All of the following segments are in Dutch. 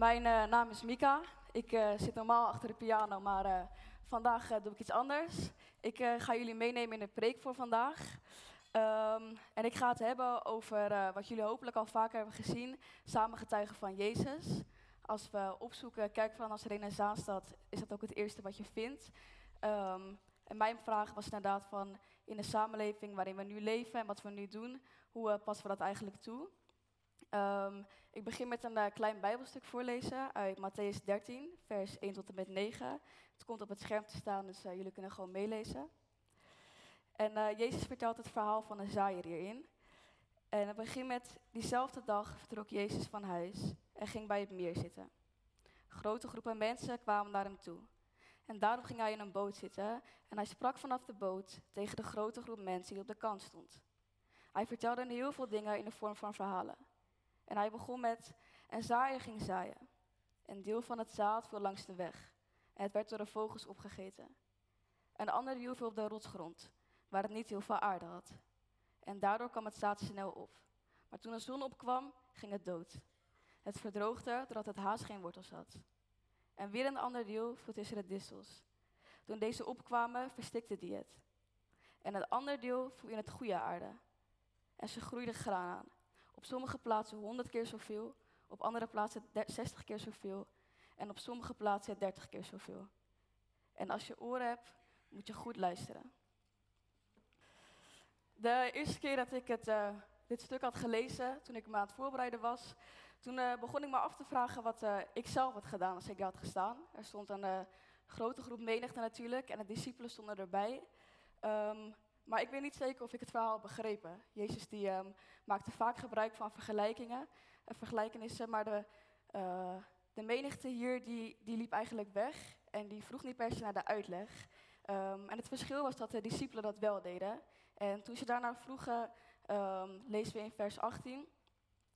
Mijn eh, naam is Mika. Ik eh, zit normaal achter de piano, maar eh, vandaag doe ik iets anders. Ik ga jullie meenemen in de preek voor vandaag. Ehm, en ik ga het hebben over wat jullie hopelijk al vaker hebben gezien, samen getuigen van Jezus. Als we opzoeken Kerk van als Renaissancestad, is dat ook het eerste wat je vindt. Ehm, en mijn vraag was inderdaad van, in de samenleving waarin we nu leven en wat we nu doen, hoe passen we dat eigenlijk toe? Ehm, ik begin met een eh, klein Bijbelstuk voorlezen uit Matthäus 13, vers 1 tot en met 9. Het komt op het scherm te staan, dus eh, jullie kunnen gewoon meelezen. En eh, Jezus vertelt het verhaal van een zaaier hierin. En het begint met, diezelfde dag vertrok Jezus van huis en ging bij het meer zitten. Grote groepen mensen kwamen naar hem toe. En daarom ging hij in een boot zitten en hij sprak vanaf de boot tegen de grote groep mensen die op de kant stond. Hij vertelde heel veel dingen in de vorm van verhalen. En hij begon met, een zaaier ging zaaien. Een deel van het zaad viel langs de weg en het werd door de vogels opgegeten. Een ander deel viel op de rotsgrond, waar het niet heel veel aarde had. En daardoor kwam het zaad snel op. Maar toen de zon opkwam, ging het dood. Het verdroogde doordat het haast geen wortels had. En weer een ander deel viel tussen de distels. Toen deze opkwamen, verstikte die het. En het andere deel viel in het goede aarde. En ze groeide graan aan. Op sommige plaatsen 100 keer zoveel, op andere plaatsen 60 keer zoveel en op sommige plaatsen 30 keer zoveel. En als je oren hebt, moet je goed luisteren. De eerste keer dat ik het, uh, dit stuk had gelezen, toen ik me aan het voorbereiden was, toen uh, begon ik me af te vragen wat uh, ik zelf had gedaan als ik daar had gestaan. Er stond een grote groep menigte natuurlijk en de discipelen stonden erbij. Um, maar ik weet niet zeker of ik het verhaal begrepen. Jezus die, um, maakte vaak gebruik van vergelijkingen en vergelijkenissen, maar de, uh, de menigte hier die, die liep eigenlijk weg en die vroeg niet per se naar de uitleg. Um, en het verschil was dat de discipelen dat wel deden. En toen ze daarna vroegen, um, lezen we in vers 18.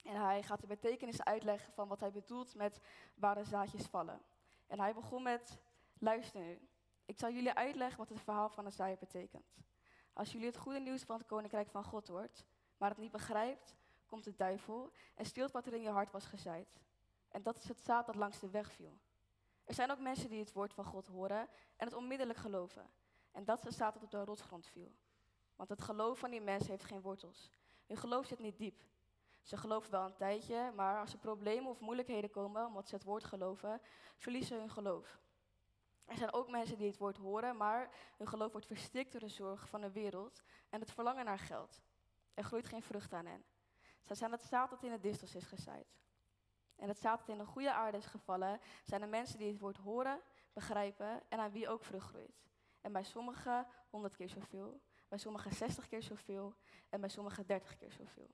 En hij gaat de betekenis uitleggen van wat hij bedoelt met waar de zaadjes vallen. En hij begon met, luister nu, ik zal jullie uitleggen wat het verhaal van de zaaier betekent. Als jullie het goede nieuws van het koninkrijk van God hoort, maar het niet begrijpt, komt de duivel en steelt wat er in je hart was gezaaid. En dat is het zaad dat langs de weg viel. Er zijn ook mensen die het woord van God horen en het onmiddellijk geloven. En dat is het zaad dat op de rotsgrond viel. Want het geloof van die mensen heeft geen wortels. Hun geloof zit niet diep. Ze geloven wel een tijdje, maar als er problemen of moeilijkheden komen omdat ze het woord geloven, verliezen ze hun geloof. Er zijn ook mensen die het woord horen, maar hun geloof wordt verstikt door de zorg van de wereld en het verlangen naar geld. Er groeit geen vrucht aan hen. Zij zijn het zaad dat in de distels is gezaaid. En het zaad dat in de goede aarde is gevallen, zijn de mensen die het woord horen, begrijpen en aan wie ook vrucht groeit. En bij sommigen 100 keer zoveel, bij sommigen 60 keer zoveel en bij sommigen 30 keer zoveel.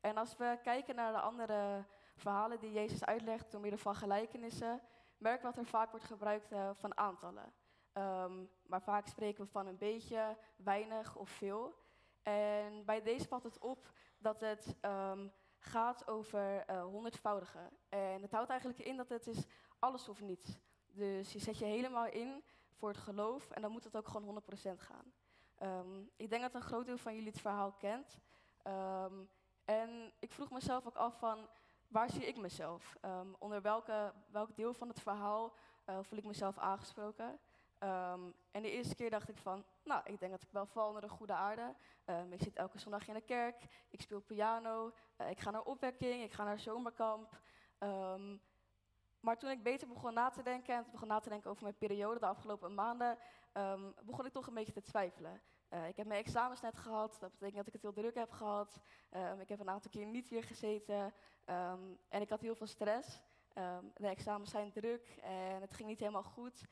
En als we kijken naar de andere verhalen die Jezus uitlegt door middel van gelijkenissen, merk dat er vaak wordt gebruikt uh, van aantallen. Um, maar vaak spreken we van een beetje, weinig of veel. En bij deze valt het op dat het um, gaat over uh, honderdvoudige. En het houdt eigenlijk in dat het is alles of niets. Dus je zet je helemaal in voor het geloof en dan moet het ook gewoon 100% gaan. Um, ik denk dat een groot deel van jullie het verhaal kent. en ik vroeg mezelf ook af van, waar zie ik mezelf? Um, onder welke, welk deel van het verhaal uh, voel ik mezelf aangesproken? Um, en de eerste keer dacht ik van, nou, ik denk dat ik wel val onder de goede aarde. Um, ik zit elke zondag in de kerk, ik speel piano, uh, ik ga naar opwekking, ik ga naar zomerkamp. maar toen ik beter begon na te denken en begon na te denken over mijn periode de afgelopen maanden, begon ik toch een beetje te twijfelen. Uh, ik heb mijn examens net gehad, dat betekent dat ik het heel druk heb gehad. Um, ik heb een aantal keer niet hier gezeten um, en ik had heel veel stress. Um, de examens zijn druk en het ging niet helemaal goed.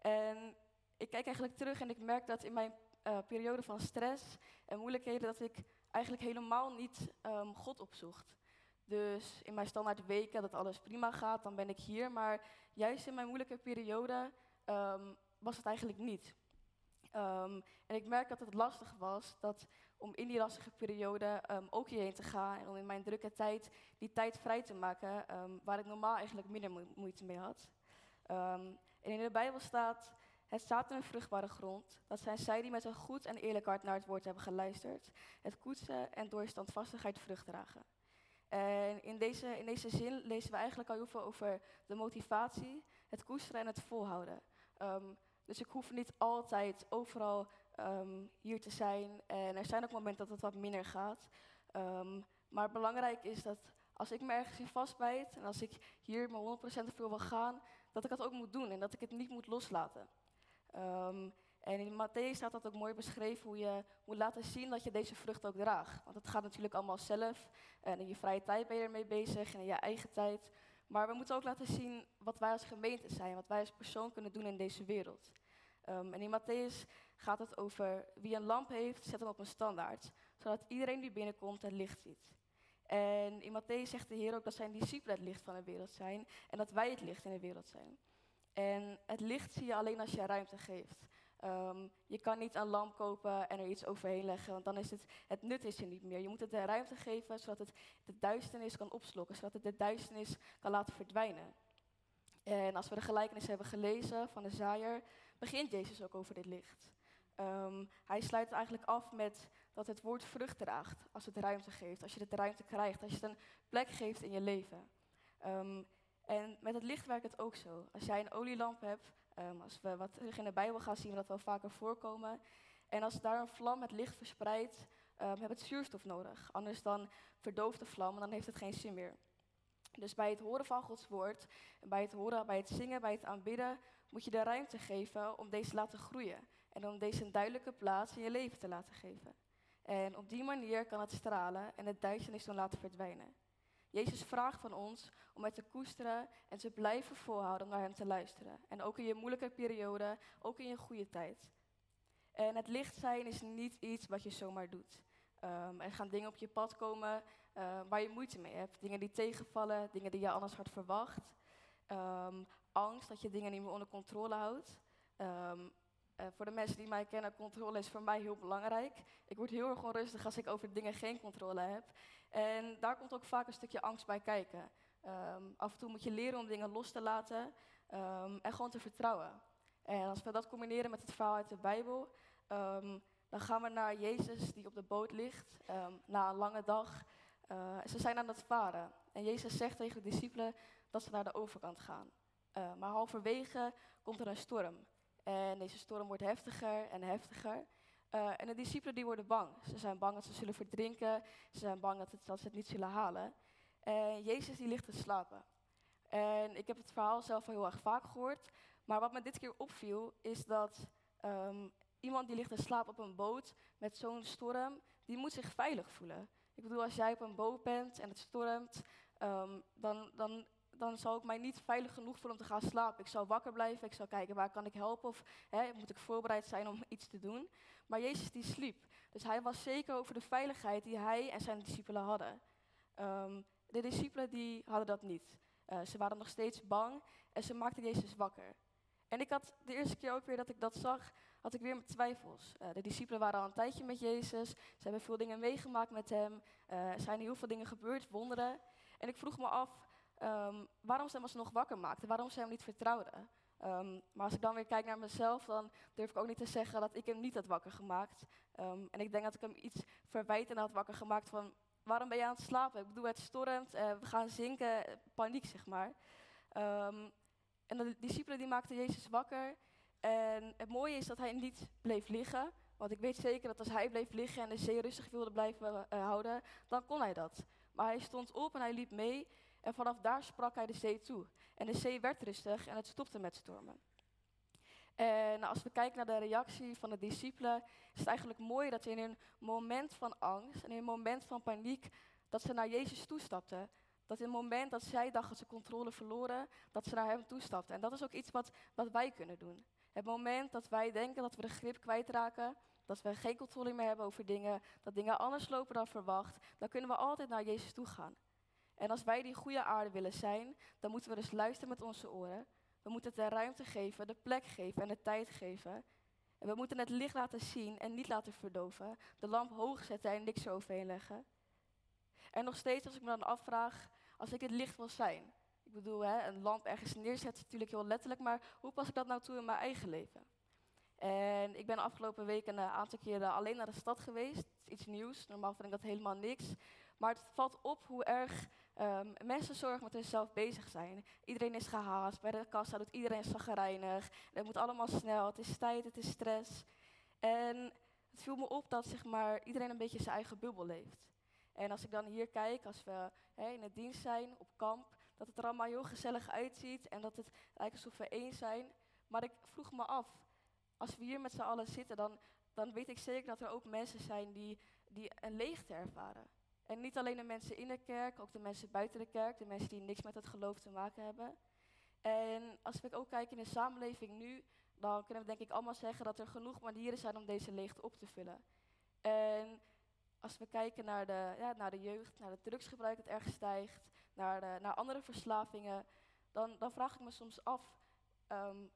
En ik kijk eigenlijk terug en ik merk dat in mijn uh, periode van stress en moeilijkheden dat ik eigenlijk helemaal niet God opzocht. Dus in mijn standaard weken dat alles prima gaat, dan ben ik hier. Maar juist in mijn moeilijke periode was het eigenlijk niet. Um, en ik merk dat het lastig was dat om in die lastige periode um, ook hierheen te gaan en om in mijn drukke tijd die tijd vrij te maken um, waar ik normaal eigenlijk minder mo moeite mee had. en in de Bijbel staat, het staat in een vruchtbare grond. Dat zijn zij die met een goed en eerlijk hart naar het woord hebben geluisterd, het koetsen en door standvastigheid vrucht dragen. En in deze, in deze zin lezen we eigenlijk al heel veel over de motivatie, het koesteren en het volhouden. Ehm, dus ik hoef niet altijd overal ehm, hier te zijn. En er zijn ook momenten dat het wat minder gaat. Um, maar belangrijk is dat als ik me ergens in vastbijt en als ik hier mijn 100% voor wil gaan, dat ik dat ook moet doen en dat ik het niet moet loslaten. En in Matthäus staat dat ook mooi beschreven hoe je moet laten zien dat je deze vrucht ook draagt. Want het gaat natuurlijk allemaal zelf. En in je vrije tijd ben je ermee bezig en in je eigen tijd. Maar we moeten ook laten zien wat wij als gemeente zijn, wat wij als persoon kunnen doen in deze wereld. Um, en in Matthäus gaat het over wie een lamp heeft, zet hem op een standaard, zodat iedereen die binnenkomt het licht ziet. En in Matthäus zegt de Heer ook dat zijn discipelen het licht van de wereld zijn en dat wij het licht in de wereld zijn. En het licht zie je alleen als je ruimte geeft. Um, je kan niet een lamp kopen en er iets overheen leggen, want dan is het, het nut is er niet meer. Je moet het de ruimte geven, zodat het de duisternis kan opslokken, zodat het de duisternis kan laten verdwijnen. En als we de gelijkenis hebben gelezen van de zaaier, begint Jezus ook over dit licht. Um, hij sluit eigenlijk af met dat het woord vrucht draagt als het ruimte geeft, als je het ruimte krijgt, als je het een plek geeft in je leven. Um, en met het licht werkt het ook zo. Als jij een olielamp hebt, Um, als we wat terug in de Bijbel gaan, zien we dat wel vaker voorkomen. En als daar een vlam het licht verspreidt, um, hebben het zuurstof nodig. Anders dan verdooft de vlam en dan heeft het geen zin meer. Dus bij het horen van Gods woord, bij het horen, bij het zingen, bij het aanbidden, moet je de ruimte geven om deze te laten groeien. En om deze een duidelijke plaats in je leven te laten geven. En op die manier kan het stralen en het duisternis dan laten verdwijnen. Jezus vraagt van ons om het te koesteren en te blijven volhouden om naar Hem te luisteren. En ook in je moeilijke periode, ook in je goede tijd. En het licht zijn is niet iets wat je zomaar doet. Um, er gaan dingen op je pad komen uh, waar je moeite mee hebt. Dingen die tegenvallen, dingen die je anders had verwacht. Um, angst dat je dingen niet meer onder controle houdt. Uh, voor de mensen die mij kennen, controle is voor mij heel belangrijk. Ik word heel erg onrustig als ik over dingen geen controle heb. En daar komt ook vaak een stukje angst bij kijken. Um, af en toe moet je leren om dingen los te laten um, en gewoon te vertrouwen. En als we dat combineren met het verhaal uit de Bijbel, um, dan gaan we naar Jezus die op de boot ligt na een lange dag. Uh, ze zijn aan het varen. En Jezus zegt tegen de discipelen dat ze naar de overkant gaan. Uh, maar halverwege komt er een storm. En deze storm wordt heftiger en heftiger. Uh, en de discipelen die worden bang. Ze zijn bang dat ze zullen verdrinken. Ze zijn bang dat, dat ze het niet zullen halen. En Jezus die ligt te slapen. En ik heb het verhaal zelf al heel erg vaak gehoord. Maar wat me dit keer opviel, is dat um, iemand die ligt te slapen op een boot met zo'n storm, die moet zich veilig voelen. Ik bedoel, als jij op een boot bent en het stormt, um, dan, dan dan zal ik mij niet veilig genoeg voelen om te gaan slapen. Ik zal wakker blijven, ik zal kijken waar kan ik helpen of hè, moet ik voorbereid zijn om iets te doen. Maar Jezus die sliep. Dus hij was zeker over de veiligheid die hij en zijn discipelen hadden. Um, de discipelen die hadden dat niet. Uh, ze waren nog steeds bang en ze maakten Jezus wakker. En ik had de eerste keer ook weer dat ik dat zag, had ik weer mijn twijfels. Uh, de discipelen waren al een tijdje met Jezus. Ze hebben veel dingen meegemaakt met hem. Uh, er zijn heel veel dingen gebeurd, wonderen. En ik vroeg me af, Um, waarom ze hem nog wakker maakte, waarom ze hem niet vertrouwde. Um, maar als ik dan weer kijk naar mezelf, dan durf ik ook niet te zeggen dat ik hem niet had wakker gemaakt. Um, en ik denk dat ik hem iets verwijtend had wakker gemaakt van, waarom ben je aan het slapen? Ik bedoel, het stormt, uh, we gaan zinken, paniek zeg maar. en de discipelen die maakten Jezus wakker. En het mooie is dat hij niet bleef liggen. Want ik weet zeker dat als hij bleef liggen en de zee rustig wilde blijven uh, houden, dan kon hij dat. Maar hij stond op en hij liep mee. En vanaf daar sprak hij de zee toe. En de zee werd rustig en het stopte met stormen. En als we kijken naar de reactie van de discipelen, is het eigenlijk mooi dat ze in een moment van angst en in een moment van paniek, dat ze naar Jezus toestapten. Dat in het moment dat zij dachten dat ze controle verloren, dat ze naar hem toestapten. En dat is ook iets wat, wat wij kunnen doen. Het moment dat wij denken dat we de grip kwijtraken, dat we geen controle meer hebben over dingen, dat dingen anders lopen dan verwacht, dan kunnen we altijd naar Jezus toe gaan. En als wij die goede aarde willen zijn, dan moeten we dus luisteren met onze oren. We moeten het de ruimte geven, de plek geven en de tijd geven. En we moeten het licht laten zien en niet laten verdoven. De lamp hoog zetten en niks eroverheen leggen. En nog steeds, als ik me dan afvraag, als ik het licht wil zijn. Ik bedoel, hè, een lamp ergens neerzetten is natuurlijk heel letterlijk, maar hoe pas ik dat nou toe in mijn eigen leven? En ik ben afgelopen weken een aantal keren alleen naar de stad geweest. iets nieuws. Normaal vind ik dat helemaal niks. Maar het valt op hoe erg um, mensen zorgen met zichzelf bezig zijn. Iedereen is gehaast, bij de kassa doet iedereen zaggerijnig. Het moet allemaal snel, het is tijd, het is stress. En het viel me op dat zeg maar, iedereen een beetje zijn eigen bubbel leeft. En als ik dan hier kijk, als we in het dienst zijn, op kamp, dat het er allemaal heel gezellig uitziet en dat het lijkt alsof we één zijn. Maar ik vroeg me af, als we hier met z'n allen zitten, dan, dan weet ik zeker dat er ook mensen zijn die, die een leegte ervaren. En niet alleen de mensen in de kerk, ook de mensen buiten de kerk, de mensen die niks met het geloof te maken hebben. En als we ook kijken in de samenleving nu, dan kunnen we denk ik allemaal zeggen dat er genoeg manieren zijn om deze leegte op te vullen. En als we kijken naar de, ja, naar de jeugd, naar het drugsgebruik dat erg stijgt, naar, naar andere verslavingen, dan, dan vraag ik me soms af, ehm,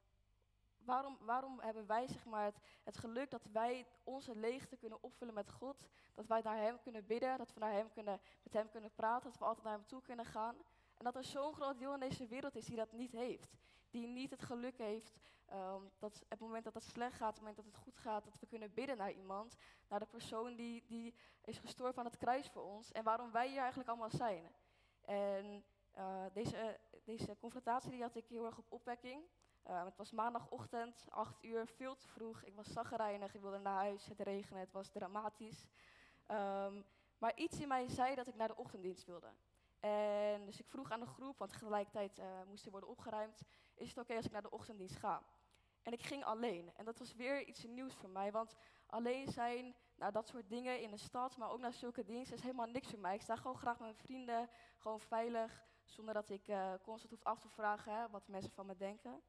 waarom, waarom hebben wij zeg maar, het, geluk dat wij onze leegte kunnen opvullen met God, dat wij naar Hem kunnen bidden, dat we naar hem kunnen, met Hem kunnen praten, dat we altijd naar Hem toe kunnen gaan. En dat er zo'n groot deel in deze wereld is die dat niet heeft. Die niet het geluk heeft um, dat het moment dat het slecht gaat, het moment dat het goed gaat, dat we kunnen bidden naar iemand, naar de persoon die, die is gestorven aan het kruis voor ons en waarom wij hier eigenlijk allemaal zijn. En uh, deze, deze confrontatie die had ik heel erg op opwekking. Uh, het was maandagochtend, 8 uur, veel te vroeg. Ik was zaggerijnig, ik wilde naar huis, het regende, het was dramatisch. Um, maar iets in mij zei dat ik naar de ochtenddienst wilde. En dus ik vroeg aan de groep, want tegelijkertijd uh, moest er worden opgeruimd, is het oké als ik naar de ochtenddienst ga? En ik ging alleen. En dat was weer iets nieuws voor mij, want alleen zijn naar dat soort dingen in de stad, maar ook naar zulke diensten, is helemaal niks voor mij. Ik sta gewoon graag met mijn vrienden, gewoon veilig, zonder dat ik uh, constant hoef af te vragen hè, wat mensen van me denken.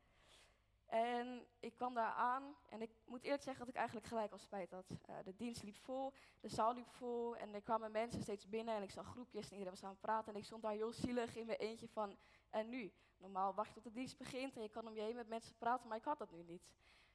En ik kwam daar aan en ik moet eerlijk zeggen dat ik eigenlijk gelijk al spijt had. Uh, de dienst liep vol, de zaal liep vol en er kwamen mensen steeds binnen en ik zag groepjes en iedereen was aan het praten. En ik stond daar heel zielig in mijn eentje van, en nu? Normaal wacht je tot de dienst begint en je kan om je heen met mensen praten, maar ik had dat nu niet.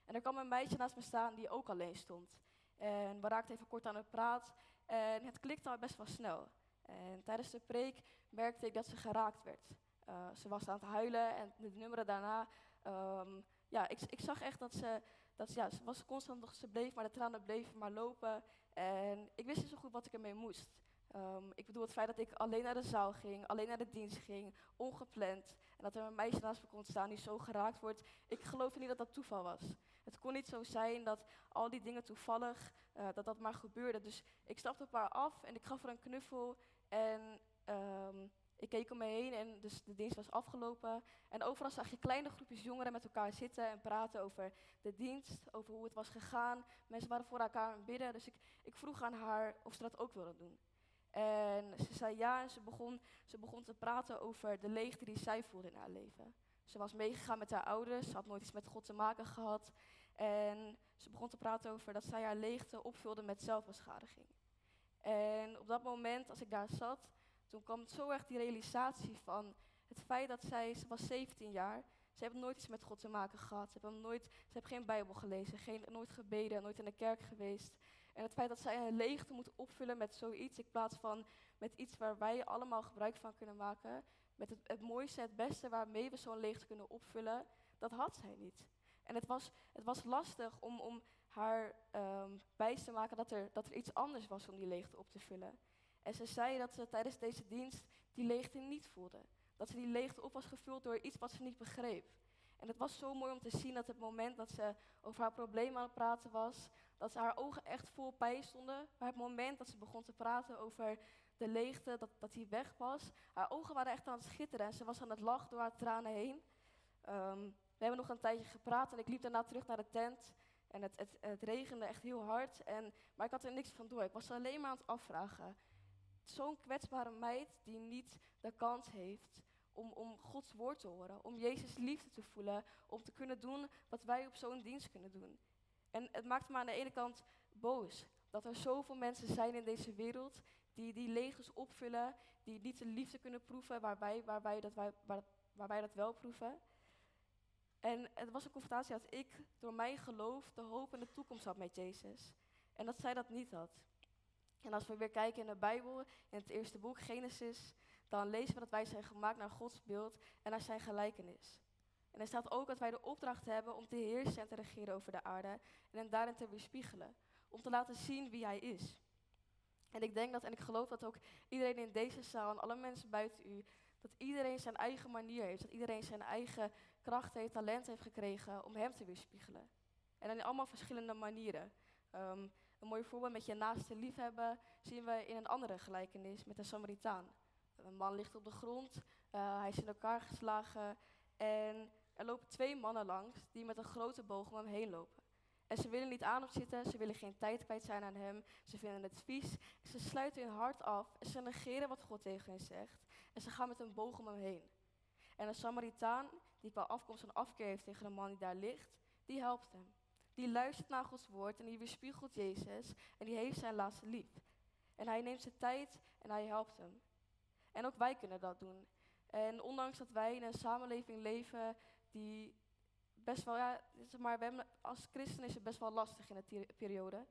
En er kwam een meisje naast me staan die ook alleen stond. En we raakten even kort aan het praat en het klikte al best wel snel. En tijdens de preek merkte ik dat ze geraakt werd. Uh, ze was aan het huilen en de nummeren daarna... Um, ja, ik, ik zag echt dat ze, dat, ja, ze was constant nog, ze bleef, maar de tranen bleven maar lopen. En ik wist niet zo goed wat ik ermee moest. Um, ik bedoel het feit dat ik alleen naar de zaal ging, alleen naar de dienst ging, ongepland. En dat er een meisje naast me kon staan die zo geraakt wordt. Ik geloofde niet dat dat toeval was. Het kon niet zo zijn dat al die dingen toevallig, uh, dat dat maar gebeurde. Dus ik stapte op haar af en ik gaf haar een knuffel. En um, ik keek om me heen en dus de dienst was afgelopen. En overal zag je kleine groepjes jongeren met elkaar zitten en praten over de dienst, over hoe het was gegaan. Mensen waren voor elkaar aan bidden, dus ik, ik vroeg aan haar of ze dat ook wilde doen. En ze zei ja en ze begon, ze begon te praten over de leegte die zij voelde in haar leven. Ze was meegegaan met haar ouders, ze had nooit iets met God te maken gehad. En ze begon te praten over dat zij haar leegte opvulde met zelfbeschadiging. En op dat moment, als ik daar zat, toen kwam zo erg die realisatie van het feit dat zij, ze was 17 jaar, ze heeft nooit iets met God te maken gehad. Ze heeft, nooit, ze heeft geen Bijbel gelezen, geen, nooit gebeden, nooit in de kerk geweest. En het feit dat zij een leegte moet opvullen met zoiets, in plaats van met iets waar wij allemaal gebruik van kunnen maken, met het, het mooiste, het beste waarmee we zo'n leegte kunnen opvullen, dat had zij niet. En het was, het was lastig om, om haar um, wijs te maken dat er, dat er iets anders was om die leegte op te vullen. En ze zei dat ze tijdens deze dienst die leegte niet voelde. Dat ze die leegte op was gevuld door iets wat ze niet begreep. En het was zo mooi om te zien dat het moment dat ze over haar probleem aan het praten was, dat ze haar ogen echt vol pijn stonden. Maar het moment dat ze begon te praten over de leegte, dat, dat die weg was, haar ogen waren echt aan het schitteren en ze was aan het lachen door haar tranen heen. Um, we hebben nog een tijdje gepraat en ik liep daarna terug naar de tent. En het, het, het regende echt heel hard, en, maar ik had er niks van door. Ik was alleen maar aan het afvragen zo'n kwetsbare meid die niet de kans heeft om, om Gods woord te horen, om Jezus liefde te voelen, om te kunnen doen wat wij op zo'n dienst kunnen doen. En het maakt me aan de ene kant boos dat er zoveel mensen zijn in deze wereld die die legers opvullen, die niet de liefde kunnen proeven waar wij, waar wij, dat, wij, waar wij dat wel proeven. En het was een confrontatie dat ik door mijn geloof de hoop en de toekomst had met Jezus. En dat zij dat niet had. En als we weer kijken in de Bijbel, in het eerste boek, Genesis, dan lezen we dat wij zijn gemaakt naar Gods beeld en naar zijn gelijkenis. En er staat ook dat wij de opdracht hebben om te heersen en te regeren over de aarde en hem daarin te weerspiegelen, om te laten zien wie hij is. En ik denk dat, en ik geloof dat ook iedereen in deze zaal en alle mensen buiten u, dat iedereen zijn eigen manier heeft. Dat iedereen zijn eigen kracht heeft, talent heeft gekregen om hem te weerspiegelen. En dan in allemaal verschillende manieren. Ehm, een mooi voorbeeld met je naaste liefhebben zien we in een andere gelijkenis met de Samaritaan. Een man ligt op de grond, uh, hij is in elkaar geslagen en er lopen twee mannen langs die met een grote boog om hem heen lopen. En ze willen niet aan hem zitten, ze willen geen tijd kwijt zijn aan hem, ze vinden het vies. Ze sluiten hun hart af en ze negeren wat God tegen hen zegt. En ze gaan met een boog om hem heen. En een Samaritaan, die qua afkomst een afkeer heeft tegen de man die daar ligt, die helpt hem. Die luistert naar Gods woord en die weerspiegelt Jezus en die heeft zijn laatste lief. En hij neemt zijn tijd en hij helpt hem. En ook wij kunnen dat doen. En ondanks dat wij in een samenleving leven die best wel, ja, maar, we hebben, als christen is het best wel lastig in de periode.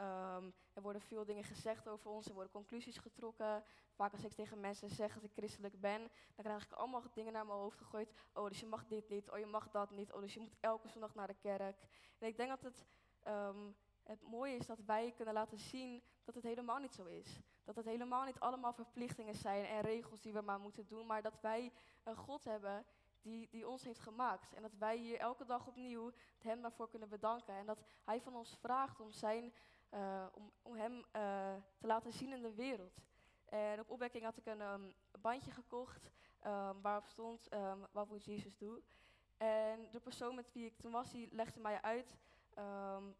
Um, er worden veel dingen gezegd over ons, er worden conclusies getrokken. Vaak als ik tegen mensen zeg dat ik christelijk ben, dan krijg ik allemaal dingen naar mijn hoofd gegooid. Oh, dus je mag dit niet, oh, je mag dat niet, oh, dus je moet elke zondag naar de kerk. En ik denk dat het, um, het mooie is dat wij kunnen laten zien dat het helemaal niet zo is. Dat het helemaal niet allemaal verplichtingen zijn en regels die we maar moeten doen, maar dat wij een God hebben die, die ons heeft gemaakt. En dat wij hier elke dag opnieuw hem daarvoor kunnen bedanken. En dat hij van ons vraagt om, zijn, uh, om, hem uh, te laten zien in de wereld. En op opwekking had ik een um, bandje gekocht um, waarop stond um, wat moet Jezus doen. En de persoon met wie ik toen was, die legde mij uit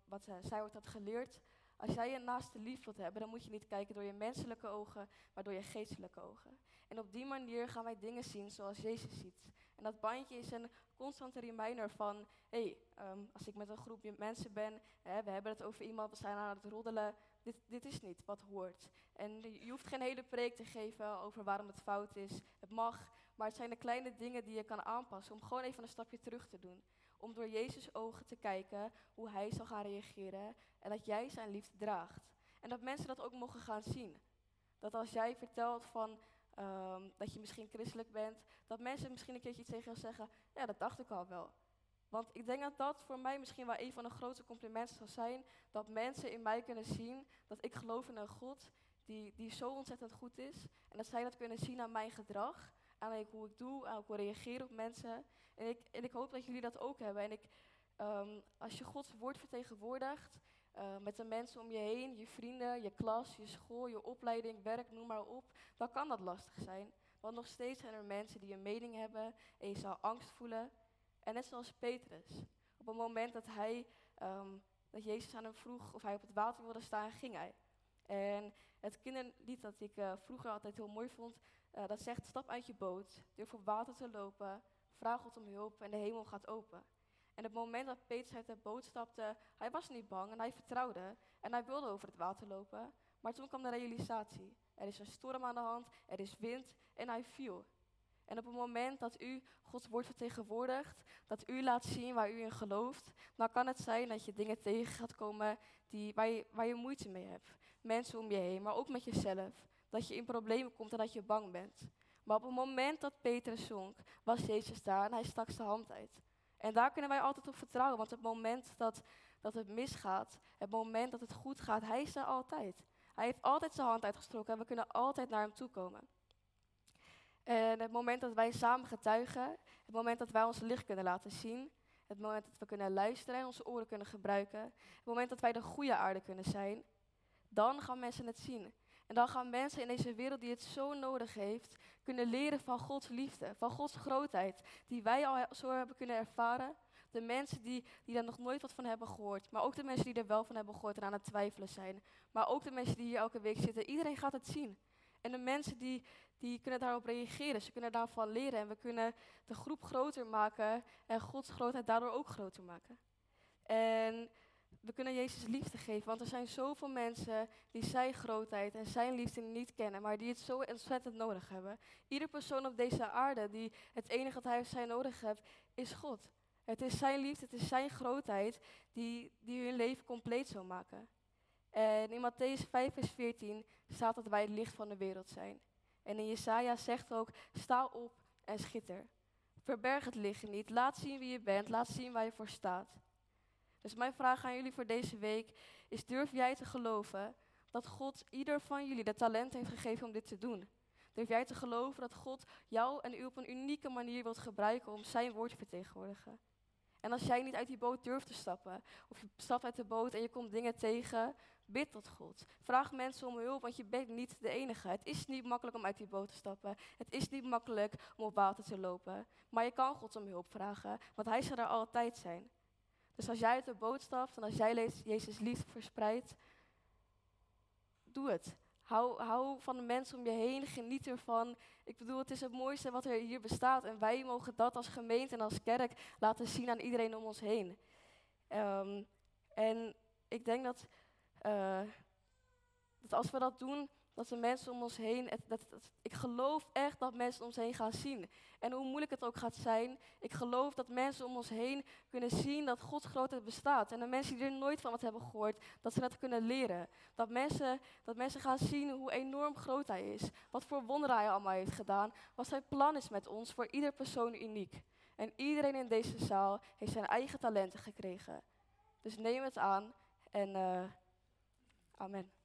wat uh, zij wordt had geleerd. Als jij je naaste lief wilt hebben, dan moet je niet kijken door je menselijke ogen, maar door je geestelijke ogen. En op die manier gaan wij dingen zien zoals Jezus ziet. En dat bandje is een constante reminder van, hé, hey, um, als ik met een groepje mensen ben, hè, we hebben het over iemand, we zijn aan het roddelen, dit, dit is niet wat hoort. En je hoeft geen hele preek te geven over waarom het fout is, het mag, maar het zijn de kleine dingen die je kan aanpassen om gewoon even een stapje terug te doen. Om door Jezus' ogen te kijken hoe hij zal gaan reageren en dat jij zijn liefde draagt. En dat mensen dat ook mogen gaan zien. Dat als jij vertelt van um, dat je misschien christelijk bent, dat mensen misschien een keertje iets tegen je zeggen, ja, dat dacht ik al wel. Want ik denk dat dat voor mij misschien wel een van de grootste complimenten zal zijn, dat mensen in mij kunnen zien dat ik geloof in een God die, die zo ontzettend goed is. En dat zij dat kunnen zien aan mijn gedrag, aan hoe ik doe, aan hoe ik reageer op mensen. En ik, en ik hoop dat jullie dat ook hebben. En ik, um, als je Gods woord vertegenwoordigt, uh, met de mensen om je heen, je vrienden, je klas, je school, je opleiding, werk, noem maar op, dan kan dat lastig zijn. Want nog steeds zijn er mensen die een mening hebben en je zal angst voelen. En net zoals Petrus. Op het moment dat hij, um, dat Jezus aan hem vroeg of hij op het water wilde staan, ging hij. En het kinderlied dat ik uh, vroeger altijd heel mooi vond, uh, dat zegt stap uit je boot, durf op water te lopen, vraag God om hulp en de hemel gaat open. En op het moment dat Petrus uit de boot stapte, hij was niet bang en hij vertrouwde. En hij wilde over het water lopen. Maar toen kwam de realisatie. Er is een storm aan de hand, er is wind en hij viel. En op het moment dat u Gods woord vertegenwoordigt, dat u laat zien waar u in gelooft, dan kan het zijn dat je dingen tegen gaat komen die, waar, je, waar je moeite mee hebt. Mensen om je heen, maar ook met jezelf. Dat je in problemen komt en dat je bang bent. Maar op het moment dat Petrus zonk, was Jezus daar en hij stak zijn hand uit. En daar kunnen wij altijd op vertrouwen, want het moment dat, dat het misgaat, het moment dat het goed gaat, hij is er altijd. Hij heeft altijd zijn hand uitgestoken en we kunnen altijd naar hem toe komen. En het moment dat wij samen getuigen, het moment dat wij ons licht kunnen laten zien, het moment dat we kunnen luisteren en onze oren kunnen gebruiken, het moment dat wij de goede aarde kunnen zijn, dan gaan mensen het zien. En dan gaan mensen in deze wereld die het zo nodig heeft, kunnen leren van Gods liefde, van Gods grootheid, die wij al zo hebben kunnen ervaren. De mensen die, die daar nog nooit wat van hebben gehoord, maar ook de mensen die er wel van hebben gehoord en aan het twijfelen zijn. Maar ook de mensen die hier elke week zitten, iedereen gaat het zien. En de mensen die, die kunnen daarop reageren, ze kunnen daarvan leren en we kunnen de groep groter maken en Gods grootheid daardoor ook groter maken. En we kunnen Jezus liefde geven, want er zijn zoveel mensen die zijn grootheid en zijn liefde niet kennen, maar die het zo ontzettend nodig hebben. Ieder persoon op deze aarde die het enige wat hij heeft zijn nodig heeft, is God. Het is zijn liefde, het is zijn grootheid die, die hun leven compleet zal maken. En in Matthäus 5, vers 14 staat dat wij het licht van de wereld zijn. En in Jesaja zegt ook, sta op en schitter. Verberg het licht niet, laat zien wie je bent, laat zien waar je voor staat. Dus mijn vraag aan jullie voor deze week is: durf jij te geloven dat God ieder van jullie de talent heeft gegeven om dit te doen? Durf jij te geloven dat God jou en u op een unieke manier wilt gebruiken om zijn woord te vertegenwoordigen? En als jij niet uit die boot durft te stappen, of je stapt uit de boot en je komt dingen tegen, bid tot God. Vraag mensen om hulp, want je bent niet de enige. Het is niet makkelijk om uit die boot te stappen. Het is niet makkelijk om op water te lopen. Maar je kan God om hulp vragen, want Hij zal er altijd zijn. Dus als jij uit de boot stapt en als jij Jezus liefde verspreidt, doe het. Hou, hou van de mensen om je heen, geniet ervan. Ik bedoel, het is het mooiste wat er hier bestaat. En wij mogen dat als gemeente en als kerk laten zien aan iedereen om ons heen. Um, en ik denk dat, uh, dat als we dat doen, dat de mensen om ons heen, ik geloof echt dat mensen om ons heen gaan zien. En hoe moeilijk het ook gaat zijn, ik geloof dat mensen om ons heen kunnen zien dat Gods grootheid bestaat. En de mensen die er nooit van wat hebben gehoord, dat ze dat kunnen leren. Dat mensen, dat mensen gaan zien hoe enorm groot Hij is. Wat voor wonderen Hij allemaal heeft gedaan. Wat zijn plan is met ons, voor ieder persoon uniek. En iedereen in deze zaal heeft zijn eigen talenten gekregen. Dus neem het aan en uh, amen.